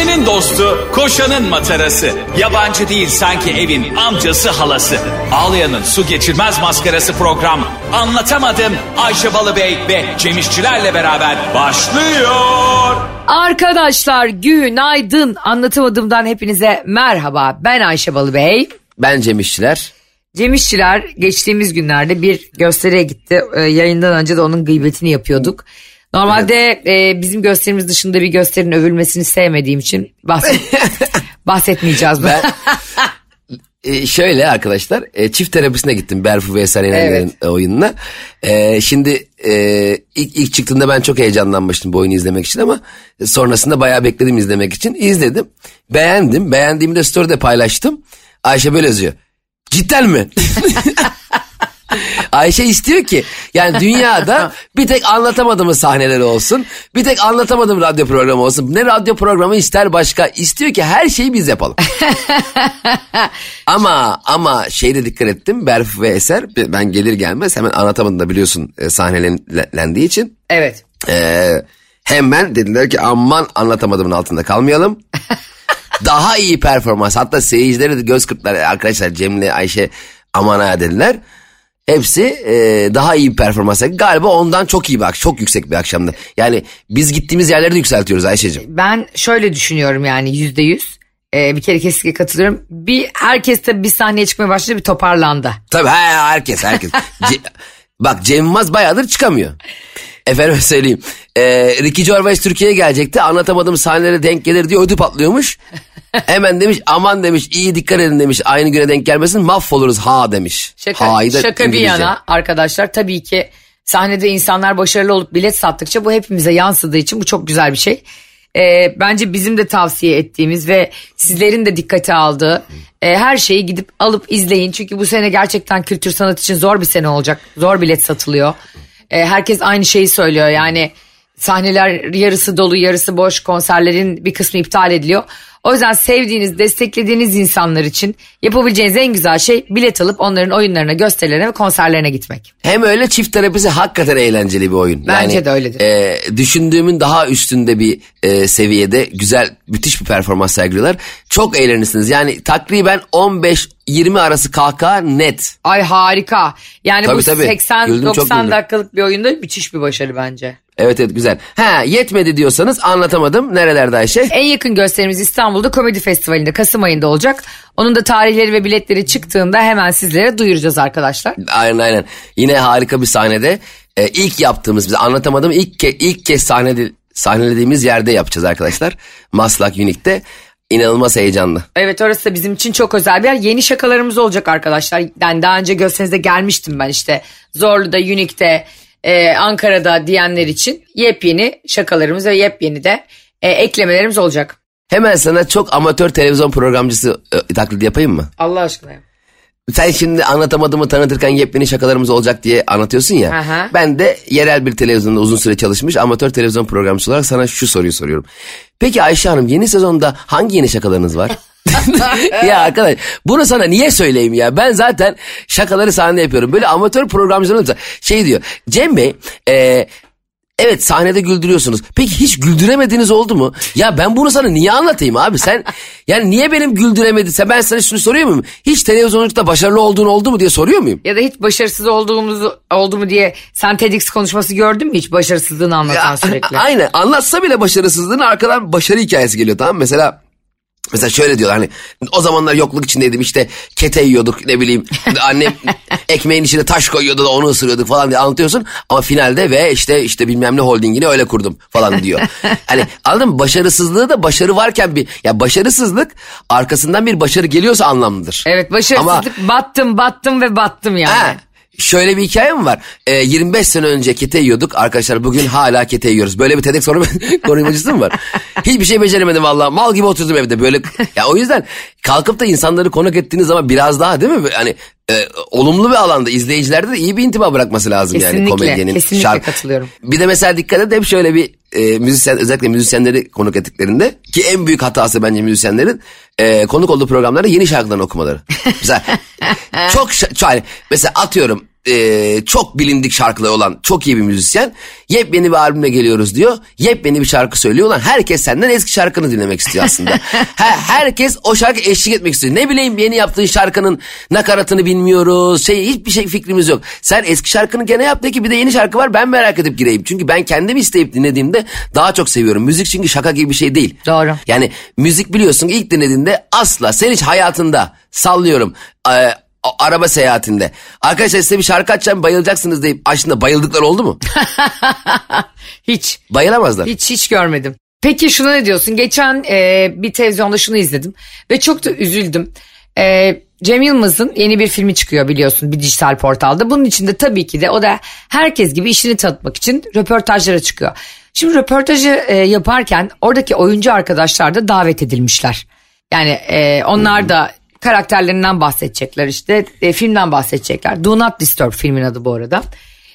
Ayşe'nin dostu, koşanın matarası. Yabancı değil sanki evin amcası halası. Ağlayan'ın su geçirmez maskarası program. Anlatamadım Ayşe Balıbey ve Cemişçilerle beraber başlıyor. Arkadaşlar günaydın. Anlatamadığımdan hepinize merhaba. Ben Ayşe Balıbey. Ben Cem İşçiler. Cem İşçiler geçtiğimiz günlerde bir gösteriye gitti. Ee, yayından önce de onun gıybetini yapıyorduk. Normalde e, bizim gösterimiz dışında bir gösterinin övülmesini sevmediğim için bahset, bahsetmeyeceğiz. Ben e, şöyle arkadaşlar e, çift terapisine gittim Berfu ve Eser Yener'in oyununa. E, şimdi e, ilk, ilk çıktığında ben çok heyecanlanmıştım bu oyunu izlemek için ama sonrasında bayağı bekledim izlemek için. İzledim. Beğendim. Beğendiğimi de story'de paylaştım. Ayşe böyle yazıyor. Cidden mi? Ayşe istiyor ki yani dünyada bir tek anlatamadığımız sahneleri olsun. Bir tek anlatamadığım radyo programı olsun. Ne radyo programı ister başka. istiyor ki her şeyi biz yapalım. ama ama şeyde dikkat ettim. Berf ve Eser ben gelir gelmez hemen anlatamadım da biliyorsun e, sahnelendiği için. Evet. E, hemen dediler ki aman anlatamadığımın altında kalmayalım. Daha iyi performans hatta seyircilere de göz kırptılar arkadaşlar Cem'le Ayşe aman ha dediler. Hepsi e, daha iyi bir performans. Galiba ondan çok iyi bir çok yüksek bir akşamdı. Yani biz gittiğimiz yerleri de yükseltiyoruz Ayşe'cim. Ben şöyle düşünüyorum yani yüzde yüz. Ee, bir kere kesinlikle katılıyorum. Bir herkes tabii bir sahneye çıkmaya başladı bir toparlandı. Tabii he, herkes herkes. Ce- Bak Cem Yılmaz bayağıdır çıkamıyor. Efendim söyleyeyim. Ee, Ricky Gervais Türkiye'ye gelecekti. Anlatamadığım sahnelere denk gelir diye ödü patlıyormuş. Hemen demiş aman demiş iyi dikkat edin demiş. Aynı güne denk gelmesin mahvoluruz ha demiş. Şaka, Ha'yı da şaka bir İngilizce. yana arkadaşlar tabii ki sahnede insanlar başarılı olup bilet sattıkça bu hepimize yansıdığı için bu çok güzel bir şey. Ee, bence bizim de tavsiye ettiğimiz ve sizlerin de dikkate aldığı e, her şeyi gidip alıp izleyin. Çünkü bu sene gerçekten kültür sanat için zor bir sene olacak. Zor bilet satılıyor. Ee, herkes aynı şeyi söylüyor yani sahneler yarısı dolu yarısı boş konserlerin bir kısmı iptal ediliyor. O yüzden sevdiğiniz, desteklediğiniz insanlar için yapabileceğiniz en güzel şey bilet alıp onların oyunlarına, gösterilerine ve konserlerine gitmek. Hem öyle çift terapisi hakikaten eğlenceli bir oyun. Bence de öyledir. e, düşündüğümün daha üstünde bir e, seviyede güzel, müthiş bir performans sergiliyorlar. Çok eğlenirsiniz. Yani takriben 15-20 arası kahkaha net. Ay harika. Yani Tabii, bu tabii. Güldüm, çok 80-90 güldüm. dakikalık bir oyunda müthiş bir başarı bence. Evet evet güzel. Ha yetmedi diyorsanız anlatamadım. Nerelerde Ayşe? En yakın gösterimiz İstanbul'da Komedi Festivali'nde Kasım ayında olacak. Onun da tarihleri ve biletleri çıktığında hemen sizlere duyuracağız arkadaşlar. Aynen aynen. Yine harika bir sahnede. E, ilk yaptığımız bize anlatamadım ilk, ke- ilk kez sahnede, sahnelediğimiz yerde yapacağız arkadaşlar. Maslak Unique'de. İnanılmaz heyecanlı. Evet orası da bizim için çok özel bir yer. Yeni şakalarımız olacak arkadaşlar. Yani daha önce gösterinizde gelmiştim ben işte. Zorlu'da, Unique'de, e, Ankara'da diyenler için yepyeni şakalarımız ve yepyeni de e, eklemelerimiz olacak. Hemen sana çok amatör televizyon programcısı e, taklidi yapayım mı? Allah aşkına. ya. Sen şimdi anlatamadığımı tanıtırken yepyeni şakalarımız olacak diye anlatıyorsun ya. Aha. Ben de yerel bir televizyonda uzun süre çalışmış amatör televizyon programcısı olarak sana şu soruyu soruyorum. Peki Ayşe Hanım yeni sezonda hangi yeni şakalarınız var? ya arkadaş bunu sana niye söyleyeyim ya? Ben zaten şakaları sahnede yapıyorum. Böyle amatör programcıların da şey diyor. Cem Bey e, Evet sahnede güldürüyorsunuz. Peki hiç güldüremediğiniz oldu mu? Ya ben bunu sana niye anlatayım abi? Sen yani niye benim güldüremedin? Sen ben sana şunu soruyor muyum? Hiç televizyonculukta başarılı olduğun oldu mu diye soruyor muyum? Ya da hiç başarısız olduğumuzu oldu mu diye sen TEDx konuşması gördün mü hiç başarısızlığını anlatan sürekli? Aynen anlatsa bile başarısızlığın arkadan başarı hikayesi geliyor tamam mı? Mesela Mesela şöyle diyorlar hani o zamanlar yokluk içindeydim işte kete yiyorduk ne bileyim annem ekmeğin içine taş koyuyordu da onu ısırıyorduk falan diye anlatıyorsun ama finalde ve işte işte bilmem ne holdingini öyle kurdum falan diyor. Hani anladın mı başarısızlığı da başarı varken bir ya başarısızlık arkasından bir başarı geliyorsa anlamlıdır. Evet başarısızlık battım battım ve battım yani. Ha, şöyle bir hikaye mi var? Ee, 25 sene önce kete yiyorduk. Arkadaşlar bugün hala kete yiyoruz. Böyle bir TEDx soru konuşmacısı mı var? Hiçbir şey beceremedim vallahi. Mal gibi oturdum evde. Böyle ya o yüzden kalkıp da insanları konuk ettiğiniz zaman biraz daha değil mi? Hani e, olumlu bir alanda izleyicilerde de iyi bir intiba bırakması lazım yani Kesinlikle, komedyenin. kesinlikle katılıyorum. Bir de mesela dikkat et hep şöyle bir e, müzisyen özellikle müzisyenleri konuk ettiklerinde ki en büyük hatası bence müzisyenlerin e, konuk olduğu programlarda yeni şarkılarını okumaları. mesela çok hani mesela atıyorum e, çok bilindik şarkıları olan çok iyi bir müzisyen. Yepyeni bir albümle geliyoruz diyor. Yepyeni bir şarkı söylüyor olan herkes senden eski şarkını dinlemek istiyor aslında. Her, herkes o şarkı eşlik etmek istiyor. Ne bileyim yeni yaptığın şarkının nakaratını bilmiyoruz. Şey hiçbir şey fikrimiz yok. Sen eski şarkını gene yap de ki bir de yeni şarkı var ben merak edip gireyim. Çünkü ben kendim isteyip dinlediğimde daha çok seviyorum. Müzik çünkü şaka gibi bir şey değil. Doğru. Yani müzik biliyorsun ilk dinlediğinde asla sen hiç hayatında sallıyorum e, araba seyahatinde. Arkadaşlar size bir şarkı açacağım bayılacaksınız deyip açtığında bayıldıkları oldu mu? Hiç. Bayılamazlar. Hiç hiç görmedim. Peki şuna ne diyorsun? Geçen e, bir televizyonda şunu izledim ve çok da üzüldüm. E, Cem Yılmaz'ın yeni bir filmi çıkıyor biliyorsun bir dijital portalda. Bunun içinde tabii ki de o da herkes gibi işini tanıtmak için röportajlara çıkıyor. Şimdi röportajı e, yaparken oradaki oyuncu arkadaşlar da davet edilmişler. Yani e, onlar da karakterlerinden bahsedecekler işte e, filmden bahsedecekler. Do Not Disturb filmin adı bu arada.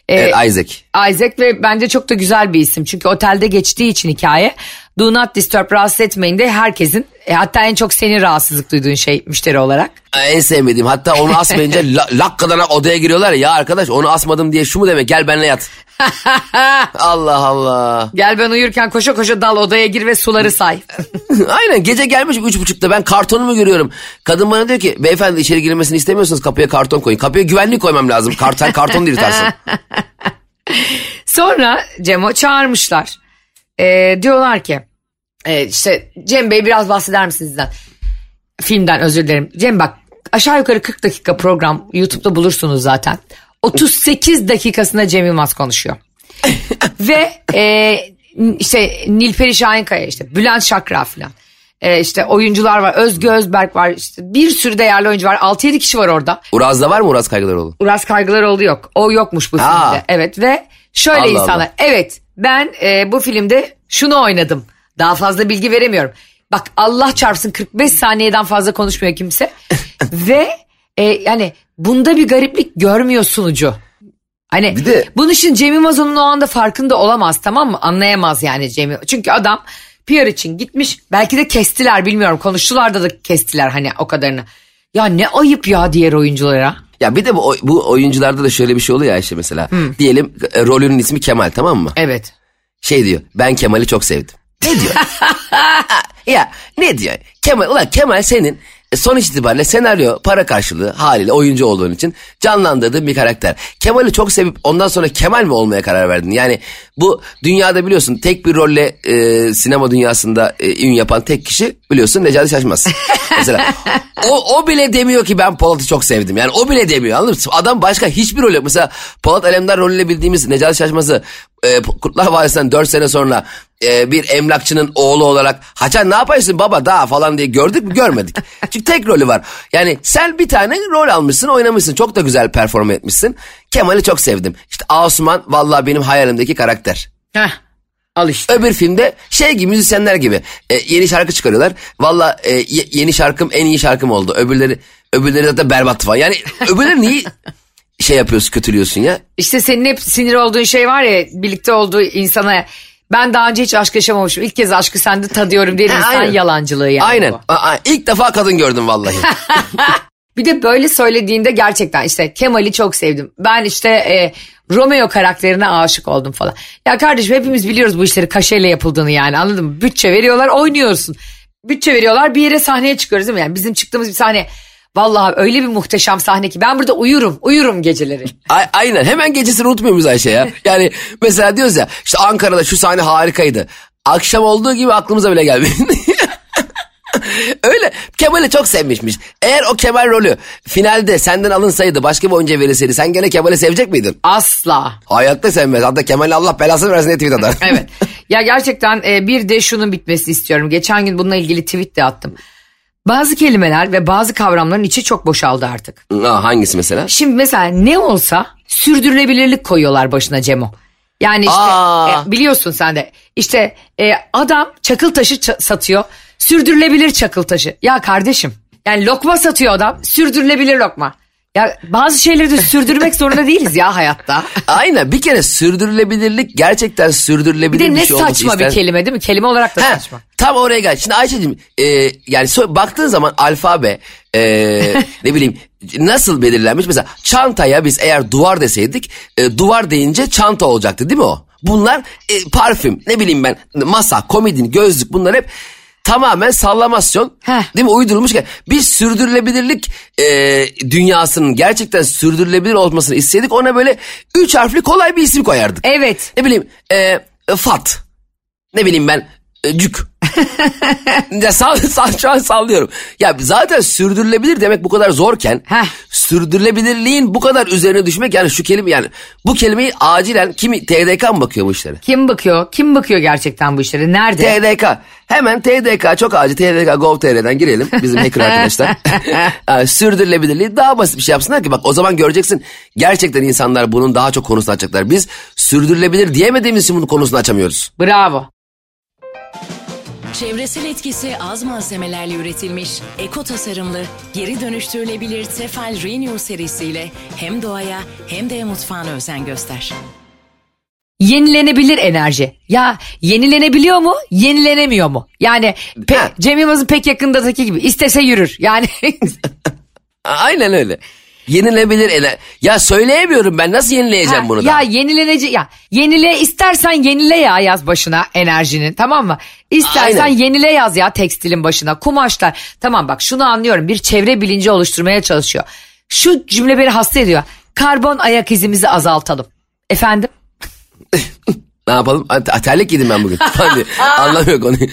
E, Evet, Isaac. Isaac ve bence çok da güzel bir isim. Çünkü otelde geçtiği için hikaye Do Not Disturb rahatsız etmeyin de herkesin e, hatta en çok senin rahatsızlık duyduğun şey müşteri olarak. En sevmediğim hatta onu asmayınca la, lakkadan odaya giriyorlar ya, ya arkadaş onu asmadım diye şu mu demek gel benimle yat. Allah Allah. Gel ben uyurken koşa koşa dal odaya gir ve suları say. Aynen gece gelmiş üç buçukta ben kartonumu görüyorum. Kadın bana diyor ki beyefendi içeri girilmesini istemiyorsanız kapıya karton koyun. Kapıya güvenlik koymam lazım. Karton da yırtarsın. Sonra Cem'o çağırmışlar. E, diyorlar ki e, işte Cem Bey biraz bahseder misiniz sizden? Filmden özür dilerim. Cem bak aşağı yukarı 40 dakika program YouTube'da bulursunuz zaten. 38 dakikasında Cem Yılmaz konuşuyor. Ve e, işte Nilperi Şahinkaya işte Bülent Şakra falan. E, işte oyuncular var. Özgü Özberk var. işte bir sürü değerli oyuncu var. 6-7 kişi var orada. Uraz'da var mı Uraz Kaygılaroğlu? Uras Kaygılaroğlu yok. O yokmuş bu Aa. filmde. Evet ve şöyle Allah insanlar. Allah. Evet ben e, bu filmde şunu oynadım. Daha fazla bilgi veremiyorum. Bak Allah çarpsın 45 saniyeden fazla konuşmuyor kimse. ve e, yani bunda bir gariplik görmüyor sunucu. Hani Bir de- bunun için Cem Yılmaz onun o anda farkında olamaz tamam mı? Anlayamaz yani Cem. Çünkü adam PR için gitmiş. Belki de kestiler bilmiyorum. Konuştular da da kestiler hani o kadarını. Ya ne ayıp ya diğer oyunculara. Ya bir de bu, bu oyuncularda da şöyle bir şey oluyor ya işte mesela. Diyelim e, rolünün ismi Kemal tamam mı? Evet. Şey diyor ben Kemal'i çok sevdim. Ne diyor? ya ne diyor? Kemal ulan Kemal senin e, sonuç itibariyle senaryo para karşılığı haliyle oyuncu olduğun için canlandırdığın bir karakter. Kemal'i çok sevip ondan sonra Kemal mi olmaya karar verdin? Yani bu dünyada biliyorsun tek bir rolle e, sinema dünyasında e, ün yapan tek kişi biliyorsun Necati Şaşmaz. Mesela o, o bile demiyor ki ben Polat'ı çok sevdim. Yani o bile demiyor anladın mı? Adam başka hiçbir rol yok. Mesela Polat Alemdar rolüyle bildiğimiz Necati Şaşmaz'ı e, Kurtlar Vadisi'nden 4 sene sonra e, bir emlakçının oğlu olarak Haçan ne yaparsın baba daha falan diye gördük mü görmedik. Çünkü tek rolü var. Yani sen bir tane rol almışsın oynamışsın çok da güzel perform etmişsin. Kemal'i çok sevdim. İşte Asuman vallahi benim hayalimdeki karakter. Heh. Al işte. Öbür filmde şey gibi müzisyenler gibi e, yeni şarkı çıkarıyorlar. Valla e, ye- yeni şarkım en iyi şarkım oldu. Öbürleri öbürleri zaten berbat falan. Yani öbürleri niye şey yapıyorsun kötülüyorsun ya? İşte senin hep sinir olduğun şey var ya birlikte olduğu insana ben daha önce hiç aşk yaşamamışım. İlk kez aşkı sende tadıyorum diye Ha, insan aynen. yalancılığı yani. Aynen. bu. Aa, ilk defa kadın gördüm vallahi. Bir de böyle söylediğinde gerçekten işte Kemal'i çok sevdim. Ben işte e, Romeo karakterine aşık oldum falan. Ya kardeşim hepimiz biliyoruz bu işleri kaşeyle yapıldığını yani anladın mı? Bütçe veriyorlar oynuyorsun. Bütçe veriyorlar bir yere sahneye çıkıyoruz değil mi? Yani bizim çıktığımız bir sahne vallahi öyle bir muhteşem sahne ki ben burada uyurum uyurum geceleri. A- aynen hemen gecesini unutmuyor muyuz Ayşe ya? Yani mesela diyoruz ya işte Ankara'da şu sahne harikaydı. Akşam olduğu gibi aklımıza bile gelmedi. Öyle Kemal'i çok sevmişmiş. Eğer o Kemal rolü finalde senden alınsaydı başka bir oyuncuya verilseydi sen gene Kemal'i sevecek miydin? Asla. Hayatta sevmez. Hatta Kemal'e Allah belasını versin diye tweet atar. Evet. Ya gerçekten e, bir de şunun bitmesini istiyorum. Geçen gün bununla ilgili tweet de attım. Bazı kelimeler ve bazı kavramların içi çok boşaldı artık. Aa, hangisi mesela? Şimdi mesela ne olsa sürdürülebilirlik koyuyorlar başına Cemo. Yani işte Aa. e, biliyorsun sen de işte e, adam çakıl taşı ça- satıyor. Sürdürülebilir çakıl taşı. Ya kardeşim yani lokma satıyor adam sürdürülebilir lokma. Ya bazı şeyleri sürdürmek zorunda değiliz ya hayatta. Aynen bir kere sürdürülebilirlik gerçekten Bir sürdürülebilir de bir ne şey olması saçma ister. bir kelime değil mi? Kelime olarak da Ha, saçma. tam oraya gel. Şimdi Ayşe'cim e, yani so- baktığın zaman alfabe e, ne bileyim nasıl belirlenmiş? Mesela çantaya biz eğer duvar deseydik e, duvar deyince çanta olacaktı değil mi o? Bunlar e, parfüm ne bileyim ben masa, komodin, gözlük bunlar hep tamamen sallamasyon Heh. değil mi uydurulmuş. Biz sürdürülebilirlik e, dünyasının gerçekten sürdürülebilir olmasını istedik ona böyle üç harfli kolay bir isim koyardık. Evet. Ne bileyim e, Fat. Ne bileyim ben Cük. ya sal, sal, şu an sallıyorum. Ya zaten sürdürülebilir demek bu kadar zorken Heh. sürdürülebilirliğin bu kadar üzerine düşmek yani şu kelime yani bu kelimeyi acilen kimi TDK mı bakıyor bu işlere? Kim bakıyor? Kim bakıyor gerçekten bu işlere? Nerede? TDK. Hemen TDK çok acil TDK Gov.tr'den girelim bizim hacker arkadaşlar. Yani sürdürülebilirliği daha basit bir şey yapsınlar ki bak o zaman göreceksin gerçekten insanlar bunun daha çok konusunu açacaklar. Biz sürdürülebilir diyemediğimiz için bunun konusunu açamıyoruz. Bravo. Çevresel etkisi az malzemelerle üretilmiş, eko tasarımlı, geri dönüştürülebilir Tefal Renew serisiyle hem doğaya hem de mutfağına özen göster. Yenilenebilir enerji. Ya yenilenebiliyor mu? Yenilenemiyor mu? Yani pe-. Cem Yılmaz'ın pek yakındaki gibi istese yürür. Yani Aynen öyle. Yenilebilir ele. Ya söyleyemiyorum ben nasıl yenileyeceğim Ha, bunu da. Ya yenilenici ya yenile istersen yenile ya yaz başına enerjinin tamam mı? İstersen Aynen. yenile yaz ya tekstilin başına kumaşlar. Tamam bak şunu anlıyorum bir çevre bilinci oluşturmaya çalışıyor. Şu cümle beni hasta ediyor. Karbon ayak izimizi azaltalım. Efendim? Ne yapalım? Terlik yedim ben bugün. Anlamıyor konuyu.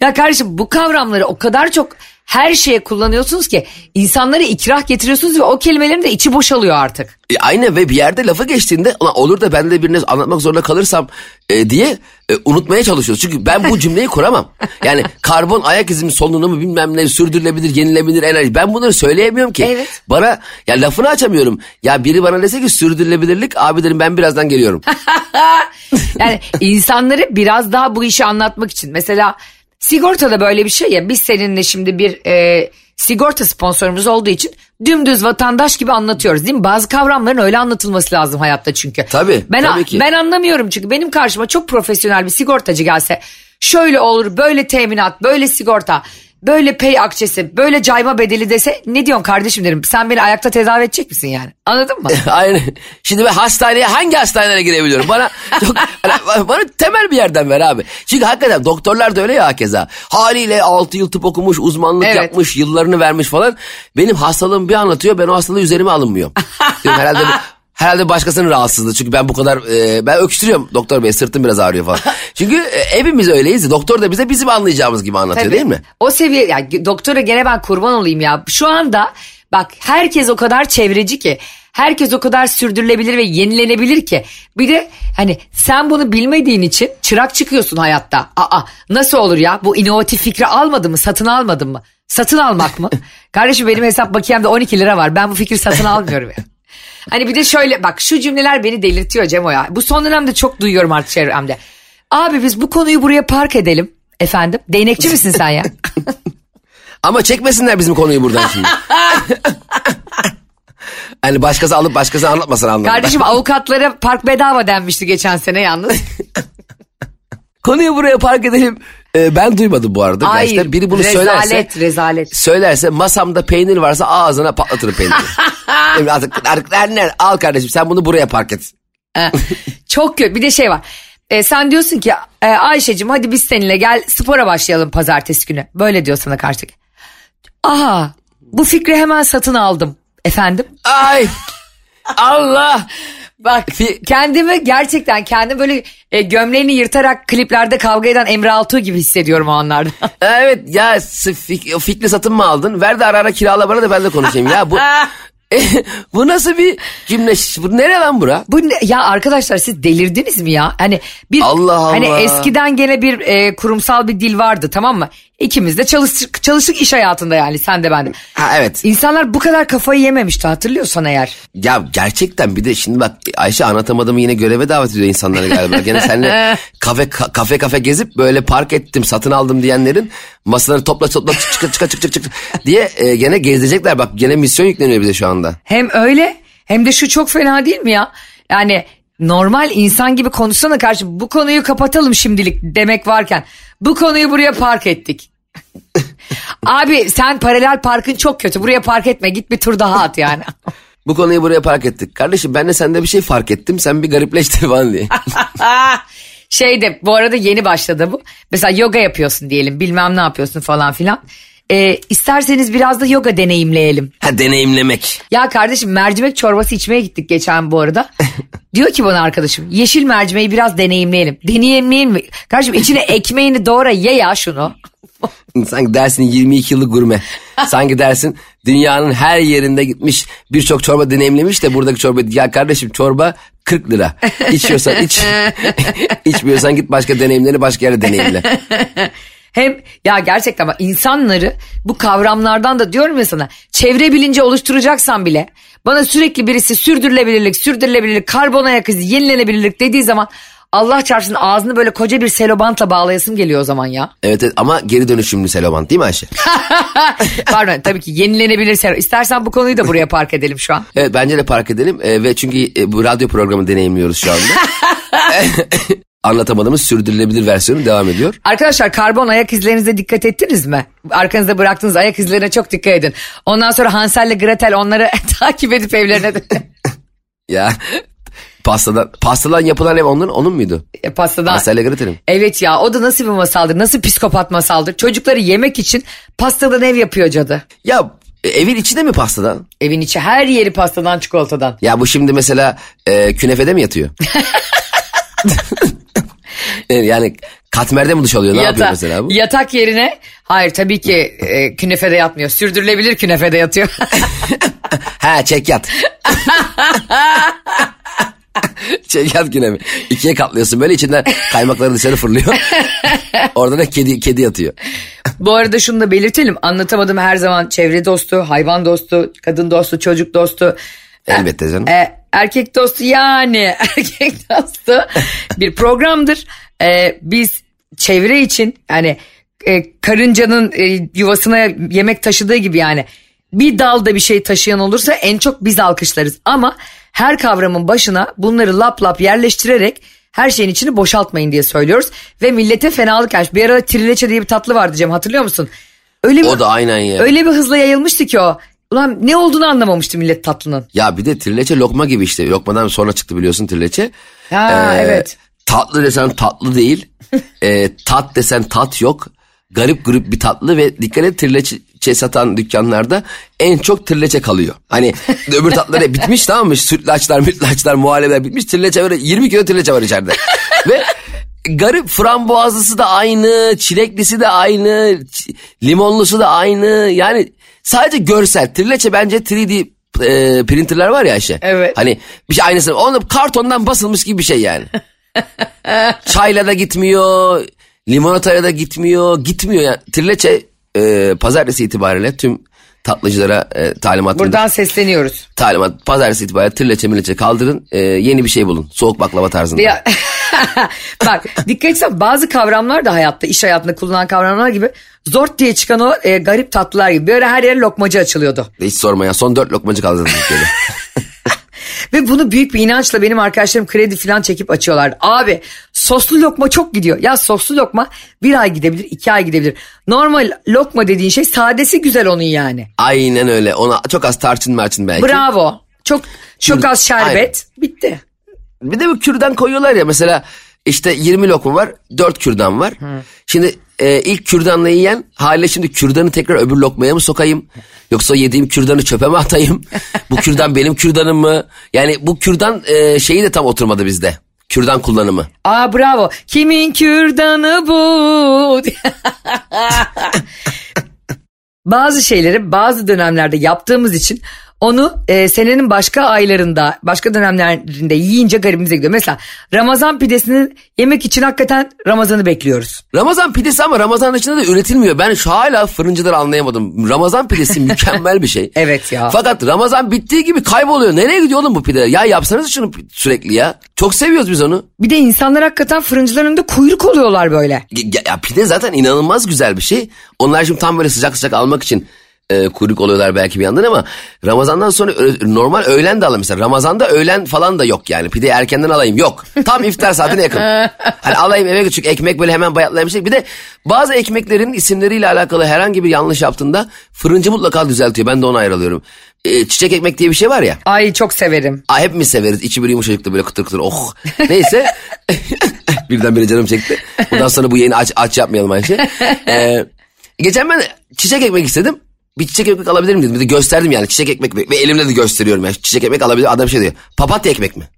Ya kardeşim bu kavramları o kadar çok her şeye kullanıyorsunuz ki insanlara ikrah getiriyorsunuz ve o kelimelerin de içi boşalıyor artık. E, aynen ve bir yerde lafı geçtiğinde "Ulan olur da ben de birine anlatmak zorunda kalırsam e, diye e, unutmaya çalışıyoruz. Çünkü ben bu cümleyi kuramam. Yani karbon ayak izinin solunumu bilmem ne sürdürülebilir, yenilebilir enerji. Ben bunları söyleyemiyorum ki. Evet. Bana ya lafını açamıyorum. Ya biri bana dese ki sürdürülebilirlik abi derim ben birazdan geliyorum. Yani insanları biraz daha bu işi anlatmak için. Mesela sigortada böyle bir şey ya biz seninle şimdi bir e, sigorta sponsorumuz olduğu için dümdüz vatandaş gibi anlatıyoruz değil mi? Bazı kavramların öyle anlatılması lazım hayatta çünkü. Tabii, Ben, tabii ki. ben anlamıyorum çünkü benim karşıma çok profesyonel bir sigortacı gelse şöyle olur böyle teminat böyle sigorta böyle pay akçesi böyle cayma bedeli dese ne diyorsun kardeşim derim sen beni ayakta tedavi edecek misin yani anladın mı? Aynen. Şimdi ben hastaneye hangi hastanelere girebiliyorum? Bana çok hani bana temel bir yerden ver abi. Çünkü hakikaten doktorlar da öyle ya hakeza. Haliyle 6 yıl tıp okumuş, uzmanlık Evet. yapmış, yıllarını vermiş falan. Benim hastalığımı bir anlatıyor. Ben o hastalığı üzerime alınmıyorum. Diyorum, herhalde Herhalde başkasının rahatsızlığı. Çünkü ben bu kadar e, ben öksürüyorum doktor bey sırtım biraz ağrıyor falan. Çünkü e, hepimiz öyleyiz. Doktor da bize bizim anlayacağımız gibi anlatıyor Tabii. değil mi? O seviye yani doktora gene ben kurban olayım ya. Şu anda bak herkes o kadar çevreci ki. Herkes o kadar sürdürülebilir ve yenilenebilir ki. Bir de hani sen bunu bilmediğin için çırak çıkıyorsun hayatta. Aa nasıl olur ya bu inovatif fikri almadın mı satın almadın mı? Satın almak mı? Kardeşim benim hesap bakiyemde 12 lira var ben bu fikri satın almıyorum ya. Hani bir de şöyle bak şu cümleler beni delirtiyor Cemo ya. Bu son dönemde çok duyuyorum artık çevremde. Abi biz bu konuyu buraya park edelim. Efendim değnekçi misin sen ya? Ama çekmesinler bizim konuyu buradan şimdi. hani başkası alıp başkası anlatmasın anlamında. Kardeşim avukatlara park bedava denmişti geçen sene yalnız. Konuyu buraya park edelim. Ee, ben duymadım bu arada. Hayır. Gerçekten biri bunu rezalet, söylerse. rezalet. Söylerse masamda peynir varsa ağzına patlatırım peyniri. Yani artık, artık nerede? Al kardeşim sen bunu buraya park et. Ha, Çok kötü. Bir de şey var. E, sen diyorsun ki e, Ayşe'cim hadi biz seninle gel spora başlayalım pazartesi günü. Böyle diyor sana karşıdaki. Aha bu fikri hemen satın aldım. Efendim? Ay Allah. Bak kendimi gerçekten kendim böyle e, gömleğini yırtarak kliplerde kavga eden Emre Altuğ gibi hissediyorum o anlarda. Evet ya fik- fikri satın mı aldın? Ver de ara ara kirala bana da ben de konuşayım ya. Bu bu nasıl bir cümle? Bu nere lan bura? Bu ne- ya arkadaşlar siz delirdiniz mi ya? Hani bir Allah hani Allah. eskiden gene bir e, kurumsal bir dil vardı tamam mı? İkimiz de çalıştık, çalıştık iş hayatında yani sen de ben de. Ha evet. İnsanlar bu kadar kafayı yememişti hatırlıyorsan eğer. Ya gerçekten bir de şimdi bak Ayşe anlatamadığımı yine göreve davet ediyor insanları galiba. Gene seninle kafe ka- kafe kafe gezip böyle park ettim satın aldım diyenlerin masaları topla topla çık çık çık çık çık çık diye e, gene gezecekler. Bak gene misyon yükleniyor bize şu anda. Hem öyle hem de şu çok fena değil mi ya? Yani normal insan gibi konuşsana karşı bu konuyu kapatalım şimdilik demek varken bu konuyu buraya park ettik. Abi sen paralel parkın çok kötü buraya park etme git bir tur daha at yani. Bu konuyu buraya park ettik. Kardeşim ben de sende bir şey fark ettim. Sen bir garipleştin falan diye. şey de bu arada yeni başladı bu. Mesela yoga yapıyorsun diyelim bilmem ne yapıyorsun falan filan. Ee, isterseniz biraz da yoga deneyimleyelim. ha deneyimlemek. Ya kardeşim mercimek çorbası içmeye gittik geçen bu arada. Diyor ki bana arkadaşım yeşil mercimeği biraz deneyimleyelim. Deneyimleyelim mi? Kardeşim içine ekmeğini doğra ye ya şunu. Sanki dersin 22 yıllık gurme. Sanki dersin dünyanın her yerinde gitmiş birçok çorba deneyimlemiş de buradaki çorba ya kardeşim çorba 40 lira. İçiyorsan iç. İçmiyorsan git başka deneyimleri başka yerde deneyimle. Hem ya gerçekten bak insanları bu kavramlardan da diyorum ya sana çevre bilinci oluşturacaksan bile bana sürekli birisi sürdürülebilirlik, sürdürülebilirlik, karbon ayak izi, yenilenebilirlik dediği zaman Allah çarpsın ağzını böyle koca bir selobantla bağlayasım geliyor o zaman ya. Evet, evet ama geri dönüşümlü seloban değil mi Ayşe? Pardon tabii ki yenilenebilir selo. İstersen bu konuyu da buraya park edelim şu an. Evet bence de park edelim Ee, ve çünkü e, bu radyo programı deneyimliyoruz şu anda. Anlatamadığımız sürdürülebilir versiyonu devam ediyor. Arkadaşlar karbon ayak izlerinize dikkat ettiniz mi? Arkanızda bıraktığınız ayak izlerine çok dikkat edin. Ondan sonra Hansel ile Gretel onları takip edip evlerine Ya pastadan pastadan yapılan ev onun onun muydu? E, pastadan. Pastelle Gretel'im. Evet ya o da nasıl bir masaldır? Nasıl psikopat masaldır? Çocukları yemek için pastadan ev yapıyor cadı. Ya e, evin içinde mi pastadan? Evin içi her yeri pastadan çikolatadan. Ya bu şimdi mesela e, künefede mi yatıyor? E, yani katmerde mi duş alıyor? Ne yapıyor mesela bu? Yatak yerine hayır tabii ki e, künefede yatmıyor. Sürdürülebilir künefede yatıyor. ha çekyat. çekyat künefe. İkiye katlıyorsun böyle içinden kaymakları dışarı fırlıyor. Orada da kedi, kedi yatıyor. Bu arada şunu da belirtelim. Anlatamadım her zaman çevre dostu, hayvan dostu, kadın dostu, çocuk dostu. Elbette canım. E, erkek dostu yani erkek dostu bir programdır. E, biz çevre için yani e, karıncanın e, yuvasına yemek taşıdığı gibi yani bir dalda bir şey taşıyan olursa en çok biz alkışlarız. Ama her kavramın başına bunları lap lap yerleştirerek her şeyin içini boşaltmayın diye söylüyoruz. Ve millete fenalık yaş. Bir ara trileçe diye bir tatlı vardı Cem hatırlıyor musun? Öyle O da aynen ya. Öyle bir hızla yayılmıştı ki o. Ulan ne olduğunu anlamamıştı millet tatlının. Ya bir de trileçe lokma gibi işte. Lokmadan sonra çıktı biliyorsun trileçe. Ha, evet. Tatlı desen tatlı değil. Ee, tat desen tat yok. Garip grup bir tatlı ve dikkat et trileçe satan dükkanlarda en çok trileçe kalıyor. Hani öbür tatlılar hep bitmiş tamam mı? Sütlaçlar, mütlaçlar, muhallebeler bitmiş. Trileçe böyle 20 kilo trileçe var içeride. ve garip frambuazlısı da aynı, çileklisi de aynı, limonlusu da aynı. Yani sadece görsel. Trileçe bence 3D e, printerler var ya Ayşe. Evet. Hani bir şey aynısı. Onu kartondan basılmış gibi bir şey yani. Çayla da gitmiyor. Limonatayla da gitmiyor. Gitmiyor yani. Trileçe e, pazartesi itibariyle tüm tatlıcılara e, talimatım. Buradan sesleniyoruz. Talimat pazartesi itibariyle trileçe mileçe kaldırın. e, yeni bir şey bulun. Soğuk baklava tarzında. Ya, bak dikkat etsen bazı kavramlar da hayatta iş hayatında kullanılan kavramlar gibi zort diye çıkan o e, garip tatlılar gibi böyle her yere lokmacı açılıyordu. Hiç sorma ya. Son dört lokmacı kaldı bunu büyük bir inançla benim arkadaşlarım kredi falan çekip açıyorlardı. Abi soslu lokma çok gidiyor. Ya soslu lokma bir ay gidebilir iki ay gidebilir. Normal lokma dediğin şey sadesi güzel onun yani. Aynen öyle. Ona çok az tarçın merçin belki. Bravo. Çok çok Şimdi- az şerbet. Bitti. Bir de bu kürdan koyuyorlar ya mesela işte 20 lokum var 4 kürdan var. Şimdi e, ilk kürdanla yiyen haliyle şimdi kürdanı tekrar öbür lokmaya mı sokayım? Yoksa yediğim kürdanı çöpe mi atayım? bu kürdan benim kürdanım mı? Yani bu kürdan e, şeyi de tam oturmadı bizde. Kürdan kullanımı. Aa bravo. Kimin kürdanı bu? bazı şeyleri bazı dönemlerde yaptığımız için Onu e, senenin başka aylarında, başka dönemlerinde yiyince garibimize gidiyor. Mesela Ramazan pidesinin yemek için hakikaten Ramazan'ı bekliyoruz. Ramazan pidesi ama Ramazan dışında da üretilmiyor. Ben şu hala fırıncıları anlayamadım. Ramazan pidesi mükemmel bir şey. Evet ya. Fakat Ramazan bittiği gibi kayboluyor. Nereye gidiyor oğlum bu pideler? Ya yapsanız şunu sürekli ya. Çok seviyoruz biz onu. Bir de insanlar hakikaten fırıncıların önünde kuyruk oluyorlar böyle. Ya, ya pide zaten inanılmaz güzel bir şey. Onlar şimdi tam böyle sıcak sıcak almak için e, kuyruk oluyorlar belki bir yandan ama Ramazan'dan sonra ö- normal öğlen de alalım mesela. Ramazan'da öğlen falan da yok yani. Pide erkenden alayım yok. Tam iftar saatine yakın. Hani alayım eve küçük ekmek böyle hemen bayatlayan bir şey. Bir de bazı ekmeklerin isimleriyle alakalı herhangi bir yanlış yaptığında fırıncı mutlaka düzeltiyor. Ben de ona ayrılıyorum. E, çiçek ekmek diye bir şey var ya. Ay çok severim. Aa, hepimiz severiz. İçi bir yumuşacık böyle kıtır kıtır. Oh. Neyse. Birdenbire canım çekti. Bundan sonra bu yayını aç, aç yapmayalım Ayşe. Ee, geçen ben çiçek ekmek istedim. Bir çiçek ekmek alabilir miyim dedim. Bir de gösterdim yani çiçek ekmek. Ve elimle de gösteriyorum yani. Çiçek ekmek alabilir Adam şey diyor. Papatya ekmek mi?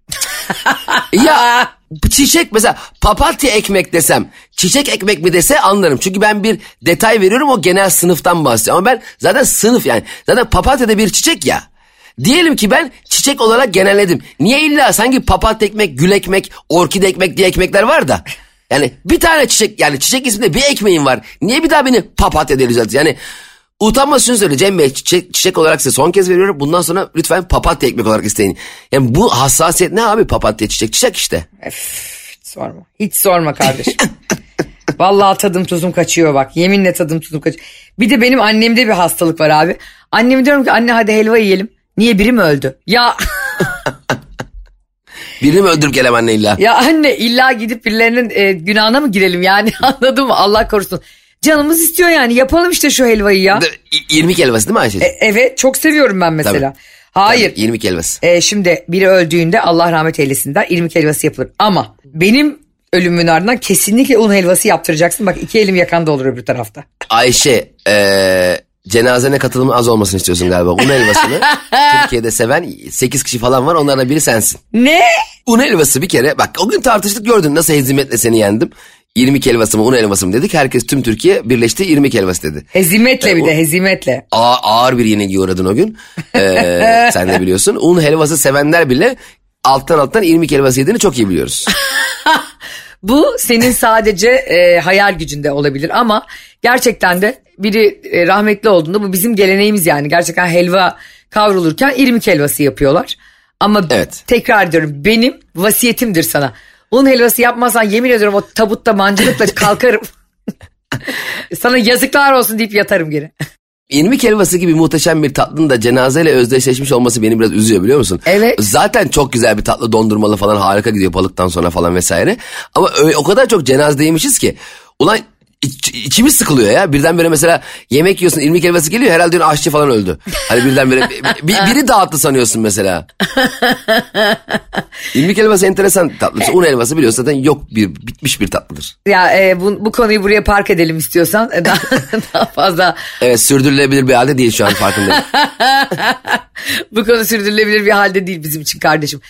ya çiçek mesela papatya ekmek desem çiçek ekmek mi dese anlarım. Çünkü ben bir detay veriyorum o genel sınıftan bahsediyor. Ama ben zaten sınıf yani. Zaten papatya da bir çiçek ya. Diyelim ki ben çiçek olarak genelledim. Niye illa sanki papatya ekmek, gül ekmek, orkide ekmek diye ekmekler var da. Yani bir tane çiçek yani çiçek isminde bir ekmeğin var. Niye bir daha beni papatya diye düzeltiyorsun? Yani utanmasın söyle Cem Bey çiçek, çiçek olarak size son kez veriyorum. Bundan sonra lütfen papatya ekmek olarak isteyin. Yani bu hassasiyet ne abi papatya çiçek çiçek işte. Hiç sorma. Hiç sorma kardeşim. Vallahi tadım tuzum kaçıyor bak. Yeminle tadım tuzum kaçıyor. Bir de benim annemde bir hastalık var abi. Anneme diyorum ki anne hadi helva yiyelim. Niye biri mi öldü? Ya Birini mi öldürüp gelem anne illa? ya anne illa gidip birilerinin e, günahına mı girelim yani anladın mı? Allah korusun. Canımız istiyor yani yapalım işte şu helvayı ya. İ- İrmik helvası değil mi Ayşe? E, evet çok seviyorum ben mesela. Hayır. Tabii, irmik helvası. E, şimdi biri öldüğünde Allah rahmet eylesin der irmik helvası yapılır. Ama benim ölümümün ardından kesinlikle un helvası yaptıracaksın. Bak iki elim yakanda olur öbür tarafta. Ayşe eee cenazene katılımın az olmasını istiyorsun galiba. Un helvasını Türkiye'de seven 8 kişi falan var onlardan biri sensin. Ne? Un helvası bir kere bak o gün tartıştık gördün nasıl hezimetle seni yendim. 20 helvası mı un helvası mı dedik. Herkes tüm Türkiye birleşti 20 helvası dedi. Hezimetle bir de hezimetle. Ağır, ağır bir yenilgiye uğradın o gün. Ee, sen de biliyorsun. Un helvası sevenler bile alttan alttan 20 helvası yediğini çok iyi biliyoruz. Bu senin sadece e, hayal gücünde olabilir ama gerçekten de biri e, rahmetli olduğunda bu bizim geleneğimiz yani. Gerçekten helva kavrulurken irmik helvası yapıyorlar. Ama Evet. tekrar ediyorum benim vasiyetimdir sana. Un helvası yapmazsan yemin ediyorum o tabutta mancınıkla kalkarım. sana yazıklar olsun deyip yatarım geri. İrmik helvası gibi muhteşem bir tatlının da cenazeyle özdeşleşmiş olması beni biraz üzüyor biliyor musun? Evet. Zaten çok güzel bir tatlı dondurmalı falan harika gidiyor balıktan sonra falan vesaire. Ama öyle, o kadar çok cenazedeymişiz ki. Ulan iç- içimiz sıkılıyor ya. Birdenbire mesela yemek yiyorsun irmik helvası geliyor herhalde diyorsun aşçı falan öldü. Hani birdenbire bir, biri dağıttı sanıyorsun mesela. irmik helvası enteresan tatlı. Un helvası biliyorsun zaten yok bir bitmiş bir tatlıdır. Ya e, bu, bu konuyu buraya park edelim istiyorsan daha, daha fazla Evet sürdürülebilir bir halde değil şu an farkındayım. Bu konu sürdürülebilir bir halde değil bizim için kardeşim.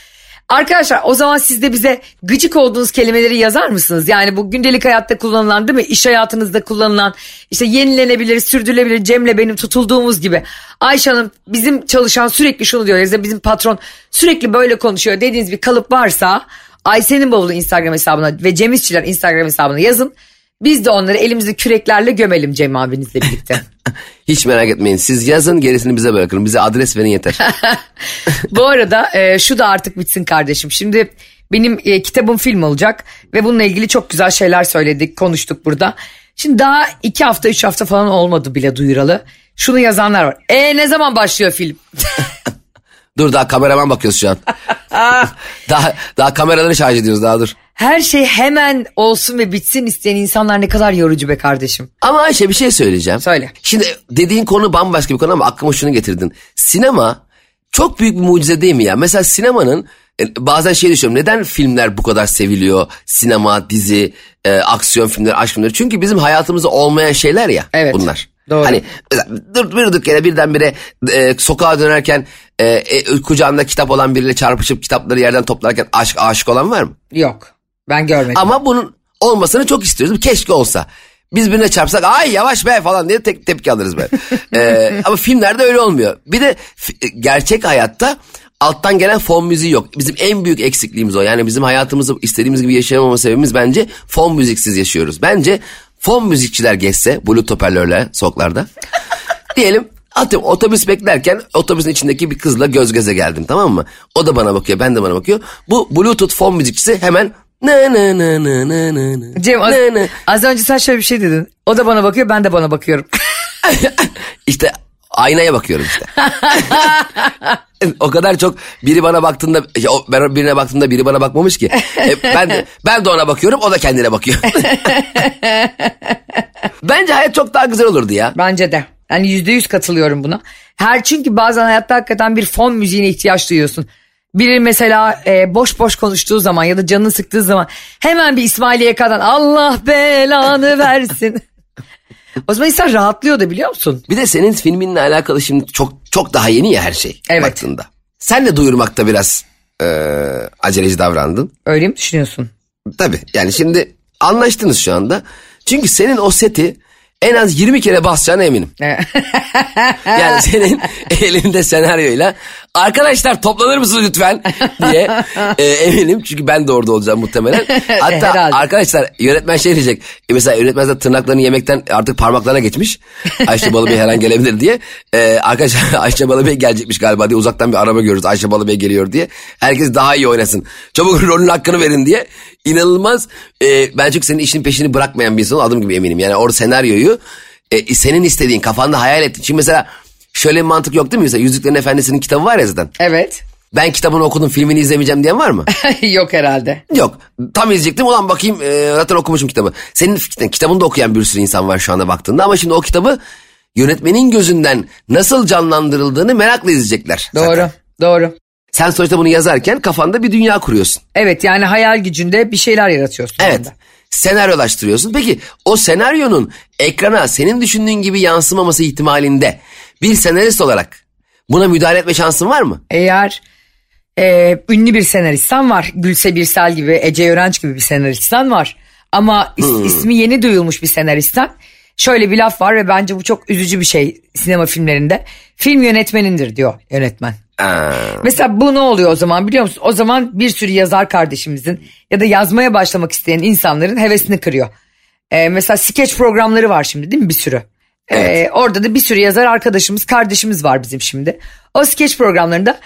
Arkadaşlar o zaman siz de bize gıcık olduğunuz kelimeleri yazar mısınız? Yani bu gündelik hayatta kullanılan değil mi? İş hayatınızda kullanılan işte yenilenebilir, sürdürülebilir Cem'le benim tutulduğumuz gibi. Ayşe Hanım bizim çalışan sürekli şunu diyor ya bizim patron sürekli böyle konuşuyor dediğiniz bir kalıp varsa Ayşe'nin bavulu Instagram hesabına ve Cem İşçiler Instagram hesabına yazın. Biz de onları elimizde küreklerle gömelim Cem abinizle birlikte. Hiç merak etmeyin. Siz yazın gerisini bize bırakın. Bize adres verin yeter. Bu arada e, şu da artık bitsin kardeşim. Şimdi benim e, kitabım film olacak ve bununla ilgili çok güzel şeyler söyledik, konuştuk burada. Şimdi daha iki hafta, üç hafta falan olmadı bile duyuralı. Şunu yazanlar var. E ne zaman başlıyor film? dur daha kameraman bakıyoruz şu an. daha daha kameraları şarj ediyoruz daha dur. Her şey hemen olsun ve bitsin isteyen insanlar ne kadar yorucu be kardeşim. Ama Ayşe bir şey söyleyeceğim. Söyle. Şimdi dediğin konu bambaşka bir konu ama aklıma şunu getirdin. Sinema çok büyük bir mucize değil mi ya? Mesela sinemanın e, bazen şey düşünüyorum. Neden filmler bu kadar seviliyor? Sinema, dizi, e, aksiyon filmleri, aşk filmleri. Çünkü bizim hayatımızda olmayan şeyler ya Evet, bunlar. doğru. Hani durduk yere birdenbire e, sokağa dönerken e, e, kucağında kitap olan biriyle çarpışıp kitapları yerden toplarken aşk aşık olan var mı? Yok ben görmedim. Ama bunun olmasını çok istiyoruz. Keşke olsa. Biz birine çarpsak ay yavaş be falan diye tek tepki alırız be. Ee, ama filmlerde öyle olmuyor. Bir de fi- gerçek hayatta alttan gelen fon müziği yok. Bizim en büyük eksikliğimiz o. Yani bizim hayatımızı istediğimiz gibi yaşayamama sebebimiz bence fon müziksiz yaşıyoruz. Bence fon müzikçiler geçse bluetooth hoparlörle soklarda. Diyelim atıyorum otobüs beklerken otobüsün içindeki bir kızla göz göze geldim tamam mı? O da bana bakıyor ben de bana bakıyor. Bu bluetooth fon müzikçisi hemen ne ne ne ne ne ne ne Cem az, ne ne. az önce sen şöyle bir şey dedin. O da bana bakıyor ben de bana bakıyorum. İşte aynaya bakıyorum işte. o kadar çok biri bana baktığında ben birine baktığımda biri bana bakmamış ki. E, ben de, ben de ona bakıyorum o da kendine bakıyor. Bence hayat çok daha güzel olurdu ya. Bence de. Yani yüzde yüz katılıyorum buna. Her çünkü bazen hayatta hakikaten bir fon müziğine ihtiyaç duyuyorsun. Biri mesela e, boş boş konuştuğu zaman ya da canını sıktığı zaman hemen bir İsmail YK'dan Allah belanı versin. o zaman insan rahatlıyor da biliyor musun? Bir de senin filminle alakalı şimdi çok çok daha yeni ya her şey Evet. baktığında. Sen de duyurmakta biraz e, aceleci davrandın. Öyle mi düşünüyorsun? Tabii yani şimdi anlaştınız şu anda. Çünkü senin o seti en az 20 kere basacağına eminim. Yani senin elinde senaryoyla arkadaşlar toplanır mısınız lütfen diye e, eminim. Çünkü ben de orada olacağım muhtemelen. Hatta Herhalde. arkadaşlar yönetmen şey diyecek. E, mesela yönetmen de tırnaklarını yemekten artık parmaklarına geçmiş. Ayşe Balıbey her an gelebilir diye. E, arkadaşlar Ayşe Balıbey gelecekmiş galiba diye uzaktan bir araba görürüz. Ayşe Balıbey geliyor diye. Herkes daha iyi oynasın. Çabuk rolün hakkını verin diye. İnanılmaz. E, ben çünkü senin işin peşini bırakmayan bir insan adım gibi eminim. Yani orada senaryoyu e, senin istediğin kafanda hayal ettiğin. Çünkü mesela şöyle bir mantık yok değil mi? Mesela Yüzüklerin Efendisi'nin kitabı var ya zaten. Evet. Ben kitabını okudum filmini izlemeyeceğim diyen var mı? Yok herhalde. Yok. Tam izleyecektim. Ulan bakayım e, zaten okumuşum kitabı. Senin fikrin- kitabını da okuyan bir sürü insan var şu anda baktığında. Ama şimdi o kitabı yönetmenin gözünden nasıl canlandırıldığını merakla izleyecekler. Doğru. zaten. Doğru. Sen sonuçta bunu yazarken kafanda bir dünya kuruyorsun. Evet yani hayal gücünde bir şeyler yaratıyorsun. Evet. orada. Senaryolaştırıyorsun. Peki o senaryonun ekrana senin düşündüğün gibi yansımaması ihtimalinde bir senarist olarak buna müdahale etme şansın var mı? Eğer e, ünlü bir senaristsen var. Gülse Birsel gibi, Ece Örenç gibi bir senaristsen var. Ama is- ismi yeni duyulmuş bir senaristsen şöyle bir laf var ve bence bu çok üzücü bir şey sinema filmlerinde. Film yönetmenindir diyor yönetmen. Aa, Mesela bu ne oluyor o zaman biliyor musun? O zaman bir sürü yazar kardeşimizin ya da yazmaya başlamak isteyen insanların hevesini kırıyor. Ee, mesela skeç programları var şimdi değil mi bir sürü? Ee, Evet. orada da bir sürü yazar arkadaşımız, kardeşimiz var bizim şimdi. O skeç programlarında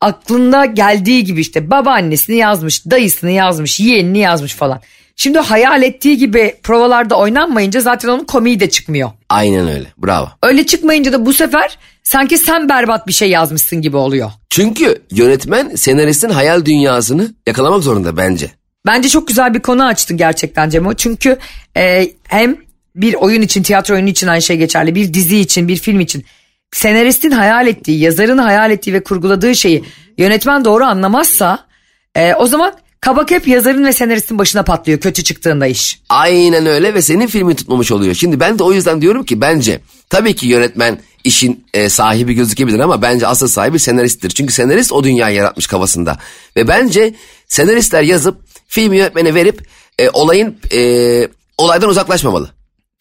aklında geldiği gibi işte babaannesini yazmış, dayısını yazmış, yeğenini yazmış falan. Şimdi hayal ettiği gibi provalarda oynanmayınca zaten onun komiği de çıkmıyor. aynen öyle. Bravo. Öyle çıkmayınca da bu sefer sanki sen berbat bir şey yazmışsın gibi oluyor. Çünkü yönetmen senaristin hayal dünyasını yakalamak zorunda bence. Bence çok güzel bir konu açtın gerçekten Cemo. Çünkü e, hem bir oyun için, tiyatro oyunu için aynı şey geçerli. Bir dizi için, bir film için. Senaristin hayal ettiği, yazarın hayal ettiği ve kurguladığı şeyi yönetmen doğru anlamazsa e, o zaman kabak hep yazarın ve senaristin başına patlıyor kötü çıktığında iş. Aynen öyle ve senin filmi tutmamış oluyor. Şimdi ben de o yüzden diyorum ki bence tabii ki yönetmen işin e, sahibi gözükebilir ama bence asıl sahibi senaristtir. Çünkü senarist o dünyayı yaratmış kafasında. Ve bence senaristler yazıp filmi yönetmene verip e, olayın e, olaydan uzaklaşmamalı.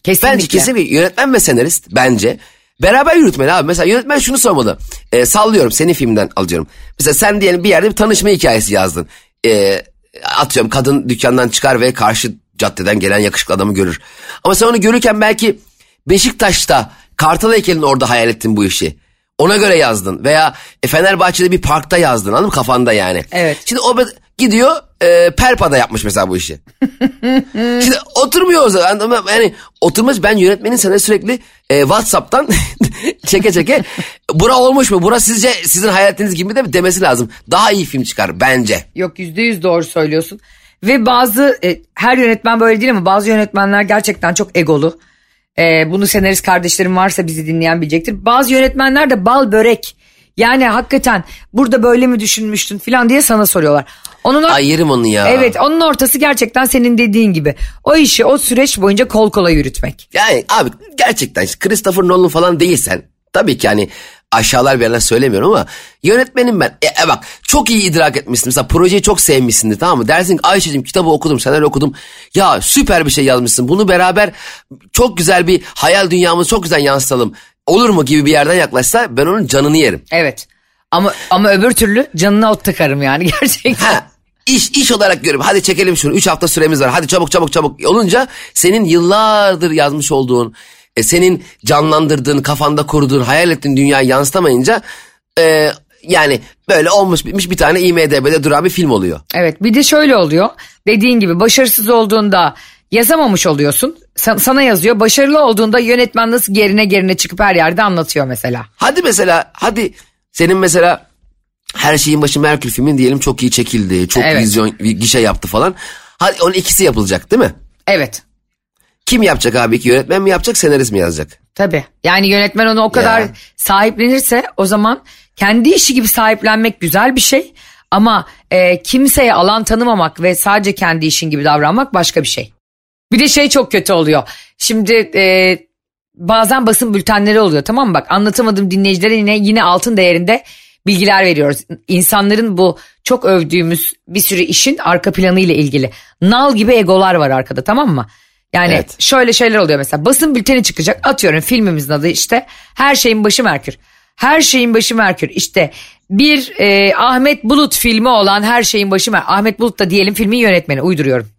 Kesinlikle. Bence kesinlikle yönetmen ve senarist bence beraber yürütmeli abi. Mesela yönetmen şunu sormalı. E, sallıyorum senin filmden alıyorum. Mesela sen diyelim bir yerde bir tanışma hikayesi yazdın. E, atıyorum kadın dükkandan çıkar ve karşı caddeden gelen yakışıklı adamı görür. Ama sen onu görürken belki Beşiktaş'ta Kartal heykelin orada hayal ettin bu işi. Ona göre yazdın veya e, Fenerbahçe'de bir parkta yazdın anladın mı kafanda yani. Evet. Şimdi o gidiyor e, Perpa'da yapmış mesela bu işi. Şimdi oturmuyor o zaman. Ama Yani oturmaz ben yönetmenin sana sürekli e, Whatsapp'tan çeke çeke bura olmuş mu? Bura sizce sizin hayal ettiğiniz gibi de mi demesi lazım. Daha iyi film çıkar bence. Yok yüzde yüz doğru söylüyorsun. Ve bazı e, her yönetmen böyle değil ama bazı yönetmenler gerçekten çok egolu. E, bunu senarist kardeşlerim varsa bizi dinleyen bilecektir. Bazı yönetmenler de bal börek. Yani hakikaten burada böyle mi düşünmüştün falan diye sana soruyorlar. Onun o- Ay yerim onu ya. Evet onun ortası gerçekten senin dediğin gibi. O işi o süreç boyunca kol kola yürütmek. Yani abi gerçekten Christopher Nolan falan değilsen tabii ki hani aşağılar bir yerden söylemiyorum ama yönetmenim ben. E, e bak çok iyi idrak etmişsin. Mesela projeyi çok sevmişsindir tamam mı? Dersin ki Ayşe'cim kitabı okudum, senaryo okudum. Ya süper bir şey yazmışsın. Bunu beraber çok güzel bir hayal dünyamızı çok güzel yansıtalım. Olur mu gibi bir yerden yaklaşsa ben onun canını yerim. Evet. Ama ama öbür türlü canına ot tıkarım yani gerçekten. Ha, iş iş olarak görüyorum. Hadi çekelim şunu. Üç hafta süremiz var. Hadi çabuk çabuk çabuk olunca senin yıllardır yazmış olduğun, e, senin canlandırdığın, kafanda kurduğun, hayal ettiğin dünyayı yansıtamayınca e, yani böyle olmuş bitmiş bir tane IMDB'de duran bir film oluyor. Evet bir de şöyle oluyor. Dediğin gibi başarısız olduğunda yazamamış oluyorsun. Sa- sana yazıyor. Başarılı olduğunda yönetmen nasıl gerine gerine çıkıp her yerde anlatıyor mesela. Hadi mesela hadi senin mesela her şeyin başı Merkür filmin diyelim çok iyi çekildi. Çok Evet. vizyon gişe yaptı falan. Hadi onun ikisi yapılacak değil mi? Evet. Kim yapacak abi? ki yönetmen mi yapacak, senarist mi yazacak? Tabii. Yani yönetmen onu o kadar Ya. sahiplenirse o zaman kendi işi gibi sahiplenmek güzel bir şey. Ama e, kimseye alan tanımamak ve sadece kendi işin gibi davranmak başka bir şey. Bir de şey çok kötü oluyor. Şimdi e, bazen basın bültenleri oluyor tamam mı? Bak anlatamadığım dinleyicilere yine, yine altın değerinde bilgiler veriyoruz. İnsanların bu çok övdüğümüz bir sürü işin arka planı ile ilgili. Nal gibi egolar var arkada tamam mı? Yani Evet. şöyle şeyler oluyor mesela basın bülteni çıkacak atıyorum filmimizin adı işte her şeyin başı Merkür. Her şeyin başı Merkür işte bir e, Ahmet Bulut filmi olan her şeyin başı Merkür. Ahmet Bulut da diyelim filmin yönetmeni uyduruyorum.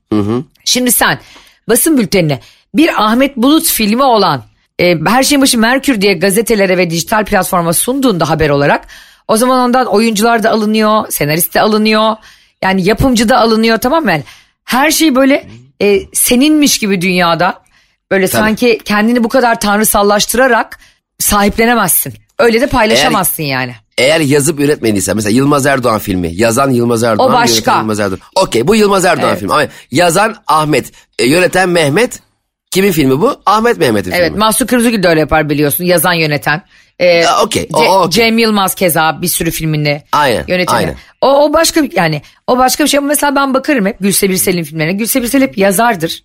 Şimdi sen basın bültenine bir Ahmet Bulut filmi olan e, her şeyin başı Merkür diye gazetelere ve dijital platforma sunduğunda haber olarak o zaman ondan oyuncular da alınıyor, senarist de alınıyor. Yani yapımcı da alınıyor tamam mı? Yani her şey böyle e, seninmiş gibi dünyada böyle sanki kendini bu kadar tanrısallaştırarak sahiplenemezsin. Öyle de paylaşamazsın yani. Eğer yazıp üretmediyse mesela Yılmaz Erdoğan filmi yazan Yılmaz Erdoğan O başka. Yılmaz Erdoğan. Okey bu Yılmaz Erdoğan Evet. filmi ama yazan Ahmet e, yöneten Mehmet kimin filmi bu? Ahmet Mehmet'in Evet filmi. Mahsun Kırmızıgül de öyle yapar biliyorsun yazan yöneten. Ee, Ha, okey, o- Ce- o okey. Cem Yılmaz keza bir sürü filminde Aynen, yöneteni. aynen. O, o başka bir- yani o başka bir şey ama mesela ben bakarım hep Gülse Birsel'in filmlerine. Gülse Birsel hep yazardır.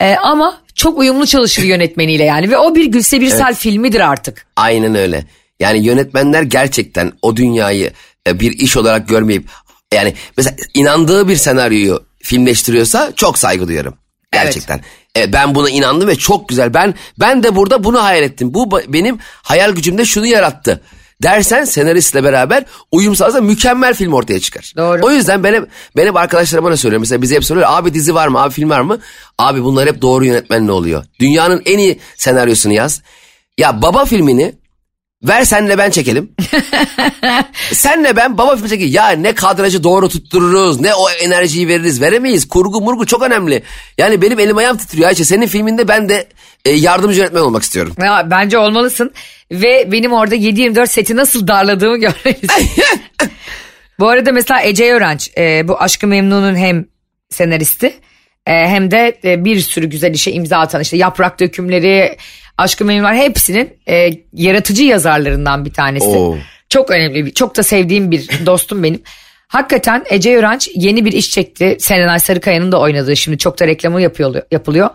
Ee, ama çok uyumlu çalışır yönetmeniyle yani ve o bir Gülse Birsel filmidir artık. Aynen öyle. Yani yönetmenler gerçekten o dünyayı e, bir iş olarak görmeyip yani mesela inandığı bir senaryoyu filmleştiriyorsa çok saygı duyuyorum. Gerçekten. E, ben buna inandım ve çok güzel. Ben ben de burada bunu hayal ettim. Bu benim hayal gücümde şunu yarattı. Dersen senaristle beraber uyum sağlarsa mükemmel film ortaya çıkar. Doğru. O yüzden ben hep, ben hep arkadaşlarıma ne söylüyorum. Mesela bize hep soruyor abi dizi var mı abi film var mı? Abi bunlar hep doğru yönetmenle oluyor. Dünyanın en iyi senaryosunu yaz. Ya baba filmini Ver senle ben çekelim. senle ben baba filmi çekelim. Ya ne kadrajı doğru tuttururuz. Ne o enerjiyi veririz. Veremeyiz. Kurgu murgu çok önemli. Yani benim elim ayağım titriyor Ayşe. Senin filminde ben de e, yardımcı yönetmen olmak istiyorum. Ya, bence olmalısın ve benim orada 7-24 seti nasıl darladığımı görmelisin. bu arada mesela Ece Öğrenç e, bu Aşkı Memnun'un hem senaristi e, hem de e, bir sürü güzel işe imza atan işte yaprak dökümleri, Aşkı Memnun var hepsinin e, yaratıcı yazarlarından bir tanesi. Oo. Çok önemli, bir, çok da sevdiğim bir dostum benim. Hakikaten Ece Öğrenç yeni bir iş çekti. Serenay Sarıkaya'nın da oynadığı şimdi çok da reklamı yapıyor, yapılıyor.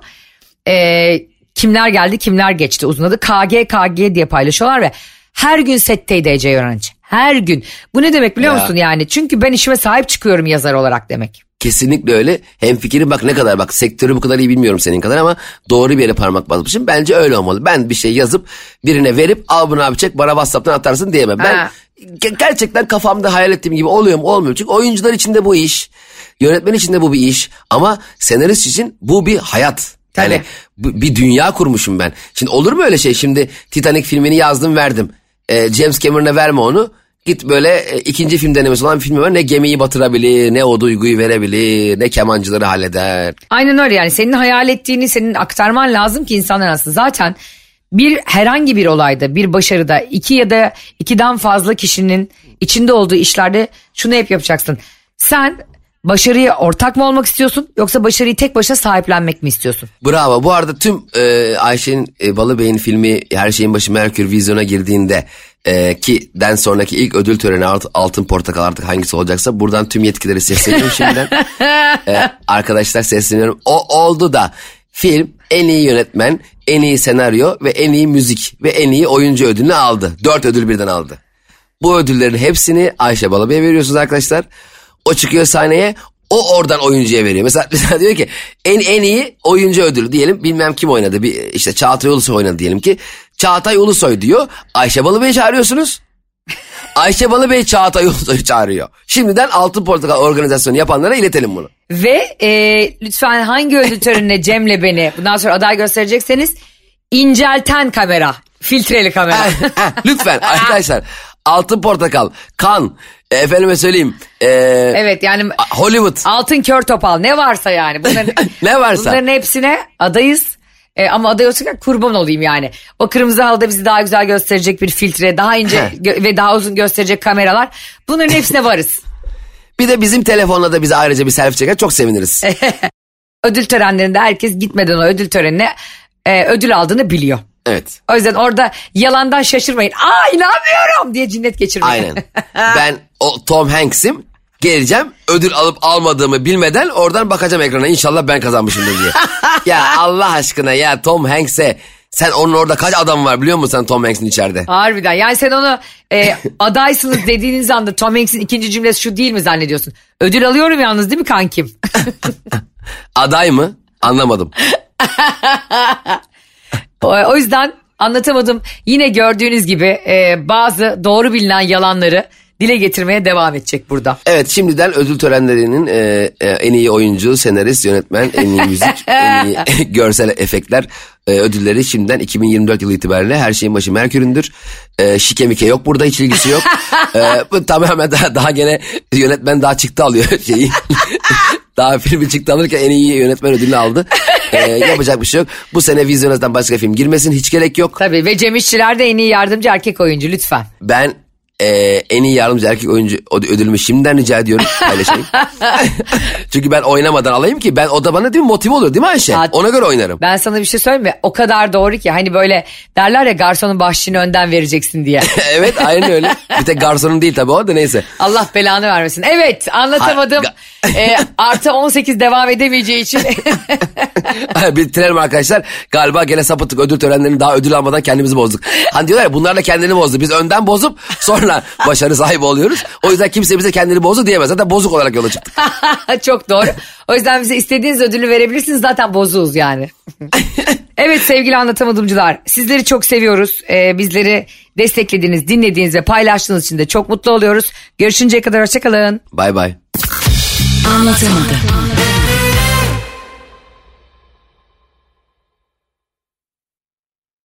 Ee, kimler geldi kimler geçti uzun adı KG KG diye paylaşıyorlar ve her gün setteydi Ece Öğrenci. Her gün. Bu ne demek biliyor Ya. musun yani? Çünkü ben işime sahip çıkıyorum yazar olarak demek. Kesinlikle öyle. Hem fikri bak ne kadar bak sektörü bu kadar iyi bilmiyorum senin kadar ama doğru bir yere parmak basmışım. Bence öyle olmalı. Ben bir şey yazıp birine verip al bunu abi çek bana Whatsapp'tan atarsın diyemem. Ben Ha. ge- gerçekten kafamda hayal ettiğim gibi oluyor mu olmuyor. mu? Çünkü oyuncular için de bu iş. Yönetmen için de bu bir iş. Ama senarist için bu bir hayat. Yani Tabii. bu- bir dünya kurmuşum ben. Şimdi olur mu öyle şey? Şimdi Titanic filmini yazdım verdim. Ee, James Cameron'a verme onu. Git böyle e, ikinci film denemesi olan bir film var. Ne gemiyi batırabilir, ne o duyguyu verebilir, ne kemancıları halleder. Aynen öyle yani senin hayal ettiğini senin aktarman lazım ki insanlar aslında zaten bir herhangi bir olayda bir başarıda iki ya da ikiden fazla kişinin içinde olduğu işlerde şunu hep yapacaksın. Sen başarıya ortak mı olmak istiyorsun yoksa başarıyı tek başına sahiplenmek mi istiyorsun? Bravo. Bu arada tüm e, Ayşe'nin e, Balıbey'in filmi Her Şeyin Başı Merkür vizyona girdiğinde e, ki den sonraki ilk ödül töreni Alt- Altın Portakal artık hangisi olacaksa buradan tüm yetkileri sesleniyorum şimdiden. E, arkadaşlar sesleniyorum. O oldu da film en iyi yönetmen, en iyi senaryo ve en iyi müzik ve en iyi oyuncu ödülünü aldı. Dört ödül birden aldı. Bu ödüllerin hepsini Ayşe Balıbey'e veriyorsunuz arkadaşlar. O çıkıyor sahneye o oradan oyuncuya veriyor. Mesela, mesela diyor ki en en iyi oyuncu ödülü diyelim bilmem kim oynadı. Bir, işte Çağatay Ulusoy oynadı diyelim ki. Çağatay Ulusoy diyor. Ayşe Balıbey'i çağırıyorsunuz. Ayşe Balıbey Çağatay Ulusoy'u çağırıyor. Şimdiden Altın Portakal organizasyonu yapanlara iletelim bunu. Ve e, lütfen hangi ödül törenine Cem'le beni bundan sonra aday gösterecekseniz incelten kamera. Filtreli kamera. Lütfen arkadaşlar Altın Portakal, Kan, efendime söyleyeyim. e, evet yani Hollywood. altın kör topal ne varsa yani. Bunların, Ne varsa. Bunların hepsine adayız. E, ama aday olsak kurban olayım yani. O kırmızı halda bizi daha güzel gösterecek bir filtre, daha ince gö- ve daha uzun gösterecek kameralar. Bunların hepsine varız. Bir de bizim telefonla da bize ayrıca bir selfie çeker çok seviniriz. ödül törenlerinde herkes gitmeden o ödül törenine e, ödül aldığını biliyor. evet. O yüzden orada yalandan şaşırmayın. Aa inanmıyorum diye cinnet geçirmeyin. Aynen. ben o Tom Hanks'im. Geleceğim ödül alıp almadığımı bilmeden oradan bakacağım ekrana inşallah ben kazanmışımdır diye. ya Allah aşkına ya Tom Hanks'e sen onun orada kaç adam var biliyor musun sen Tom Hanks'in içeride? Harbiden yani sen onu e, adaysınız dediğiniz anda Tom Hanks'in ikinci cümlesi şu değil mi zannediyorsun? Ödül alıyorum yalnız değil mi kankim? Aday mı? Anlamadım. o, o yüzden anlatamadım. Yine gördüğünüz gibi e, bazı doğru bilinen yalanları dile getirmeye devam edecek burada. Evet şimdiden ödül törenlerinin e, e, en iyi oyuncu, senarist, yönetmen, en iyi müzik, en iyi görsel efektler e, ödülleri şimdiden 2024 yılı itibariyle her şeyin başı Merkür'ündür. E, şike mike yok burada hiç ilgisi yok. e, bu tamamen daha, daha gene yönetmen daha çıktı alıyor şeyi. daha filmi çıktı alırken en iyi yönetmen ödülünü aldı. E, yapacak bir şey yok. Bu sene vizyonazdan başka film girmesin hiç gerek yok. Tabii ve Cem İşçiler de en iyi yardımcı erkek oyuncu lütfen. Ben e, en iyi yardımcı erkek oyuncu öd- ödülümü şimdiden rica ediyorum paylaşayım. Çünkü ben oynamadan alayım ki ben o da bana değil mi motive olur değil mi Ayşe? Ya- Ona göre oynarım. Ben sana bir şey söyleyeyim mi? O kadar doğru ki hani böyle derler ya garsonun bahşişini önden vereceksin diye. evet aynen öyle. Bir tek garsonun değil tabii o da neyse. Allah belanı vermesin. Evet anlatamadım. Ha, Ee, artı 18 devam edemeyeceği için. Bitirelim arkadaşlar. Galiba gene sapıttık ödül törenlerinin daha ödül almadan kendimizi bozduk. Hani diyorlar ya bunlarla kendini bozdu. Biz önden bozup sonra başarı sahibi oluyoruz. O yüzden kimse bize kendini bozdu diyemez. Zaten bozuk olarak yola çıktık. Çok doğru. O yüzden bize istediğiniz ödülü verebilirsiniz. Zaten bozuğuz yani. evet sevgili anlatamadımcılar. Sizleri çok seviyoruz. Ee, bizleri desteklediğiniz, dinlediğiniz ve paylaştığınız için de çok mutlu oluyoruz. Görüşünceye kadar hoşçakalın. Bay bay. Anlatamadım.